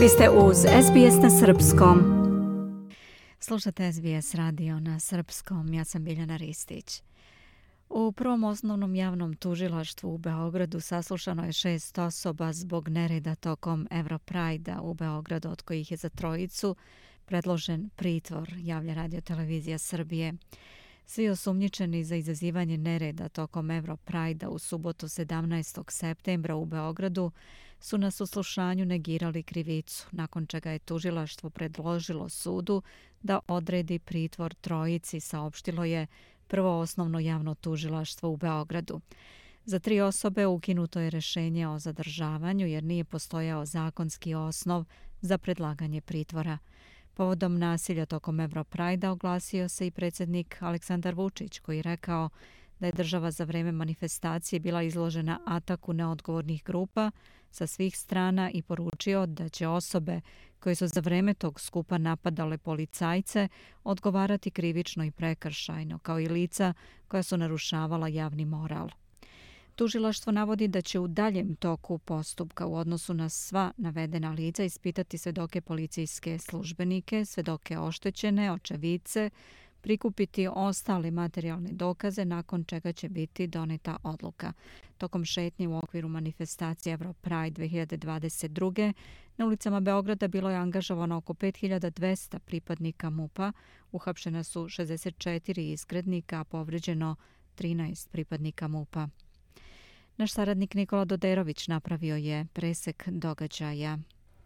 Vi ste uz SBS na Srpskom. Slušate SBS radio na Srpskom. Ja sam Biljana Ristić. U prvom osnovnom javnom tužilaštvu u Beogradu saslušano je šest osoba zbog nereda tokom Europrajda u Beogradu, od kojih je za trojicu predložen pritvor, javlja radio televizija Srbije. Svi osumnjičeni za izazivanje nereda tokom Europrajda u subotu 17. septembra u Beogradu su na suslušanju negirali krivicu, nakon čega je tužilaštvo predložilo sudu da odredi pritvor trojici, saopštilo je prvo osnovno javno tužilaštvo u Beogradu. Za tri osobe ukinuto je rešenje o zadržavanju jer nije postojao zakonski osnov za predlaganje pritvora. Povodom nasilja tokom Europrajda oglasio se i predsjednik Aleksandar Vučić koji rekao da je država za vreme manifestacije bila izložena ataku neodgovornih grupa sa svih strana i poručio da će osobe koje su za vreme tog skupa napadale policajce odgovarati krivično i prekršajno, kao i lica koja su narušavala javni moral. Tužilaštvo navodi da će u daljem toku postupka u odnosu na sva navedena lica ispitati svedoke policijske službenike, svedoke oštećene, očevice, prikupiti ostale materijalne dokaze nakon čega će biti doneta odluka. Tokom šetnje u okviru manifestacije Europride 2022. na ulicama Beograda bilo je angažovano oko 5200 pripadnika MUPA, uhapšena su 64 izgrednika, a povređeno 13 pripadnika MUPA. Naš saradnik Nikola Doderović napravio je presek događaja.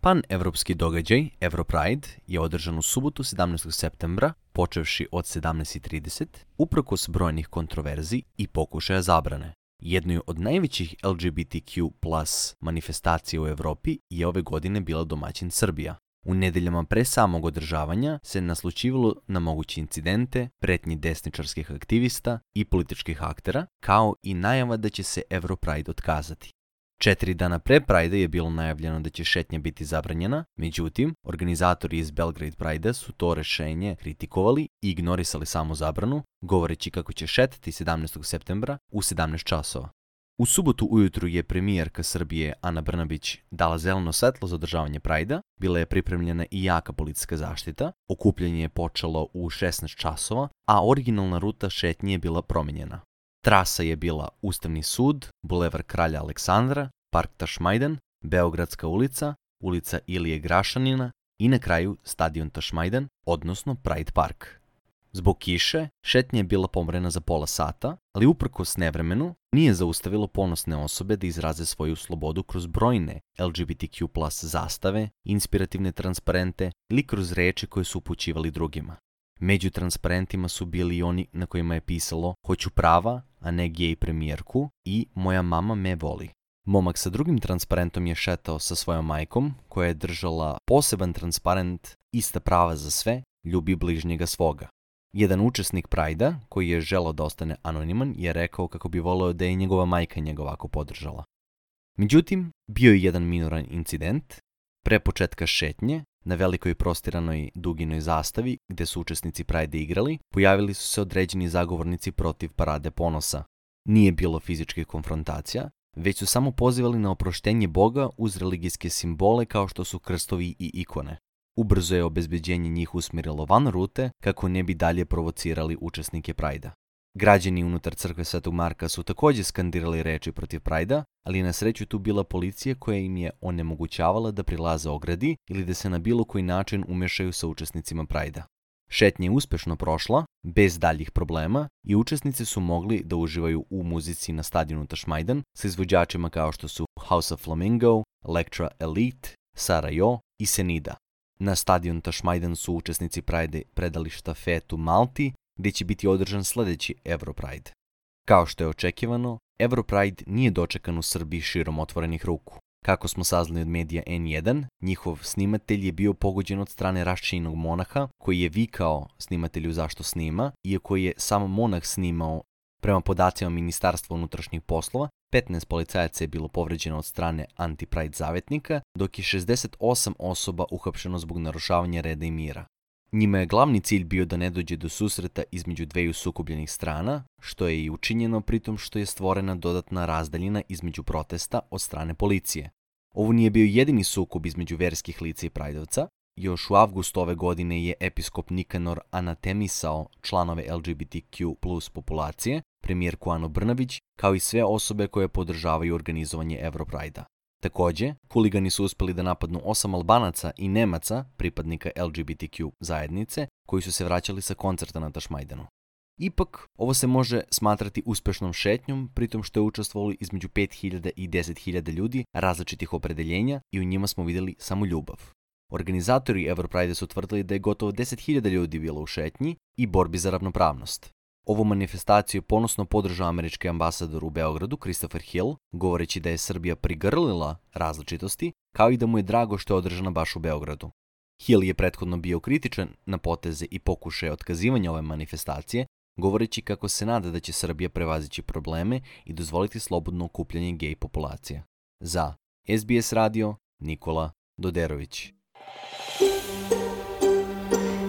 Pan-evropski događaj Europride je održan u subotu 17. septembra, počevši od 17.30, uprkos brojnih kontroverzi i pokušaja zabrane. Jednoj od najvećih LGBTQ plus manifestacija u Evropi je ove godine bila domaćin Srbija. U nedeljama pre samog održavanja se naslučivalo na moguće incidente, pretnji desničarskih aktivista i političkih aktera, kao i najava da će se Europride otkazati. Četiri dana pre Pride je bilo najavljeno da će šetnja biti zabranjena, međutim, organizatori iz Belgrade Pride su to rešenje kritikovali i ignorisali samo zabranu, govoreći kako će šetati 17. septembra u 17 časova. U subotu ujutru je premijerka Srbije Ana Brnabić dala zeleno svetlo za održavanje Prajda, bila je pripremljena i jaka policijska zaštita, okupljanje je počelo u 16 časova, a originalna ruta šetnje je bila promenjena. Trasa je bila Ustavni sud, Bulevar Kralja Aleksandra, Park Tašmajdan, Beogradska ulica, ulica Ilije Grašanina i na kraju Stadion Tašmajdan, odnosno Pride Park. Zbog kiše, šetnja je bila pomrena za pola sata, ali uprkos nevremenu nije zaustavilo ponosne osobe da izraze svoju slobodu kroz brojne LGBTQ plus zastave, inspirativne transparente ili kroz reči koje su upućivali drugima. Među transparentima su bili i oni na kojima je pisalo Hoću prava, a ne gej premijerku i Moja mama me voli. Momak sa drugim transparentom je šetao sa svojom majkom, koja je držala poseban transparent Ista prava za sve, ljubi bližnjega svoga. Jedan učesnik Prajda, koji je želao da ostane anoniman, je rekao kako bi voleo da je njegova majka njega ovako podržala. Međutim, bio je jedan minoran incident. Pre početka šetnje, na velikoj prostiranoj duginoj zastavi, gde su učesnici Prajde igrali, pojavili su se određeni zagovornici protiv parade ponosa. Nije bilo fizičkih konfrontacija, već su samo pozivali na oproštenje Boga uz religijske simbole kao što su krstovi i ikone. Ubrzo je obezbeđenje njih usmjerilo van rute kako ne bi dalje provocirali učesnike Prajda. Građani unutar crkve Svetog Marka su takođe skandirali reči protiv Prajda, ali na sreću tu bila policija koja im je onemogućavala da prilaze ogradi ili da se na bilo koji način umešaju sa učesnicima Prajda. Šetnja je uspešno prošla, bez daljih problema, i učesnici su mogli da uživaju u muzici na stadionu Tašmajdan sa izvođačima kao što su House of Flamingo, Electra Elite, Sarajo i Senida. Na stadion Tašmajdan su učesnici Pride predali štafetu Malti, gde će biti održan sledeći Europride. Kao što je očekivano, Europride nije dočekan u Srbiji širom otvorenih ruku. Kako smo saznali od medija N1, njihov snimatelj je bio pogođen od strane rašćenog monaha koji je vikao snimatelju zašto snima, iako je sam monah snimao Prema podacima Ministarstva unutrašnjih poslova, 15 policajaca je bilo povređeno od strane anti-Pride zavetnika, dok je 68 osoba uhapšeno zbog narušavanja reda i mira. Njima je glavni cilj bio da ne dođe do susreta između dveju sukobljenih strana, što je i učinjeno pritom što je stvorena dodatna razdaljina između protesta od strane policije. Ovo nije bio jedini sukob između verskih lica i prajdovca. Još u avgustu ove godine je episkop Nikanor anatemisao članove LGBTQ plus populacije, premijerku Anu Brnabić, kao i sve osobe koje podržavaju organizovanje Evroprajda. Takođe, huligani su uspeli da napadnu osam Albanaca i Nemaca, pripadnika LGBTQ zajednice, koji su se vraćali sa koncerta na Tašmajdanu. Ipak, ovo se može smatrati uspešnom šetnjom, pritom što je učestvovalo između 5000 i 10.000 ljudi različitih opredeljenja i u njima smo videli samo ljubav. Organizatori Evropride su tvrdili da je gotovo 10.000 ljudi bilo u šetnji i borbi za ravnopravnost. Ovu manifestaciju ponosno podržao američki ambasador u Beogradu Christopher Hill, govoreći da je Srbija prigrlila različitosti, kao i da mu je drago što je održana baš u Beogradu. Hill je prethodno bio kritičan na poteze i pokušaje otkazivanja ove manifestacije, govoreći kako se nada da će Srbija prevazići probleme i dozvoliti slobodno okupljanje gej populacije. Za SBS radio Nikola Doderović.